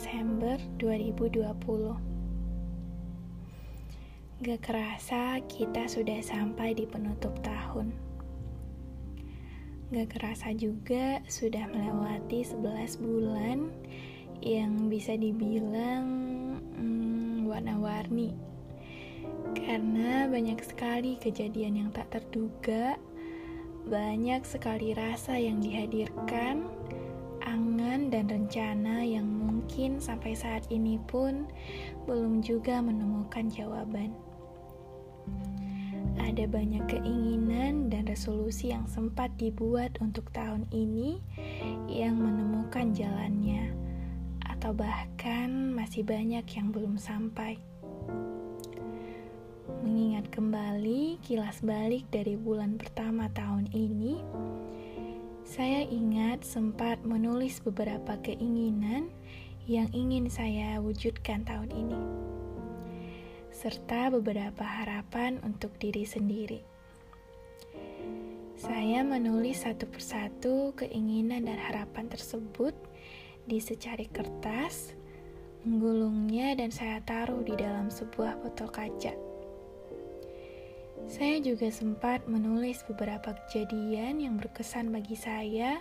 Desember 2020 Gak kerasa kita sudah sampai di penutup tahun. Gak kerasa juga sudah melewati 11 bulan yang bisa dibilang hmm, warna-warni. Karena banyak sekali kejadian yang tak terduga Banyak sekali rasa yang dihadirkan angan dan rencana yang mungkin sampai saat ini pun belum juga menemukan jawaban. Ada banyak keinginan dan resolusi yang sempat dibuat untuk tahun ini yang menemukan jalannya, atau bahkan masih banyak yang belum sampai. Mengingat kembali kilas balik dari bulan pertama tahun ini, saya ingat sempat menulis beberapa keinginan yang ingin saya wujudkan tahun ini, serta beberapa harapan untuk diri sendiri. Saya menulis satu persatu keinginan dan harapan tersebut di secari kertas, menggulungnya, dan saya taruh di dalam sebuah botol kaca. Saya juga sempat menulis beberapa kejadian yang berkesan bagi saya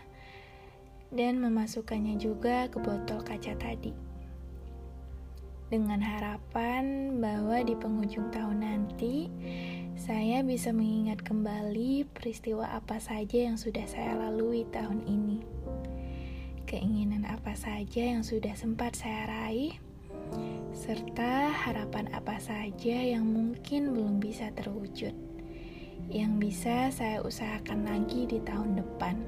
dan memasukkannya juga ke botol kaca tadi. Dengan harapan bahwa di penghujung tahun nanti saya bisa mengingat kembali peristiwa apa saja yang sudah saya lalui tahun ini. Keinginan apa saja yang sudah sempat saya raih serta harapan apa saja yang mungkin belum bisa terwujud, yang bisa saya usahakan lagi di tahun depan.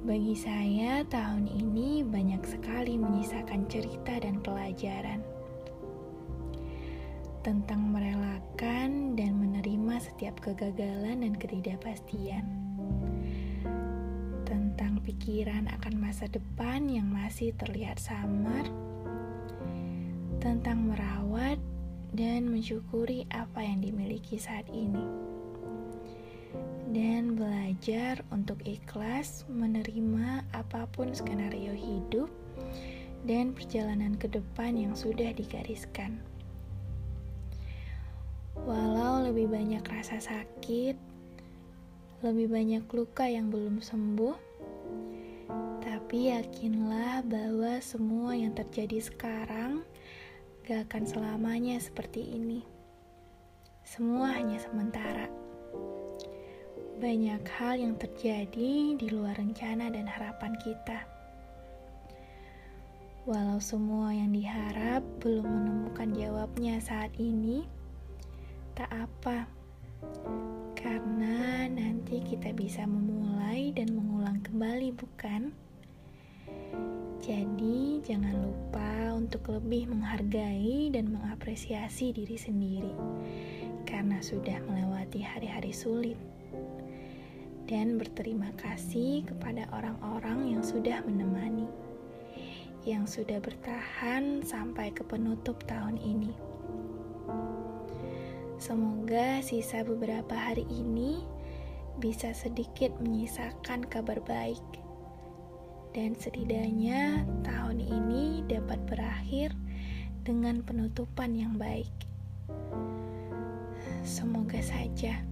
Bagi saya, tahun ini banyak sekali menyisakan cerita dan pelajaran tentang merelakan dan menerima setiap kegagalan dan ketidakpastian tentang pikiran akan masa depan yang masih terlihat samar, tentang merawat dan mensyukuri apa yang dimiliki saat ini, dan belajar untuk ikhlas menerima apa pun skenario hidup dan perjalanan ke depan yang sudah digariskan. Walau lebih banyak rasa sakit, lebih banyak luka yang belum sembuh, tapi yakinlah bahwa semua yang terjadi sekarang gak akan selamanya seperti ini. Semua hanya sementara. Banyak hal yang terjadi di luar rencana dan harapan kita. Walau semua yang diharap belum menemukan jawabnya saat ini, tak apa, karena nanti kita bisa memulai dan mengulang kembali, bukan? Jadi, jangan lupa untuk lebih menghargai dan mengapresiasi diri sendiri karena sudah melewati hari-hari sulit, dan berterima kasih kepada orang-orang yang sudah menemani, yang sudah bertahan sampai ke penutup tahun ini. Semoga sisa beberapa hari ini bisa sedikit menyisakan kabar baik, dan setidaknya tahun ini dapat berakhir dengan penutupan yang baik. Semoga saja.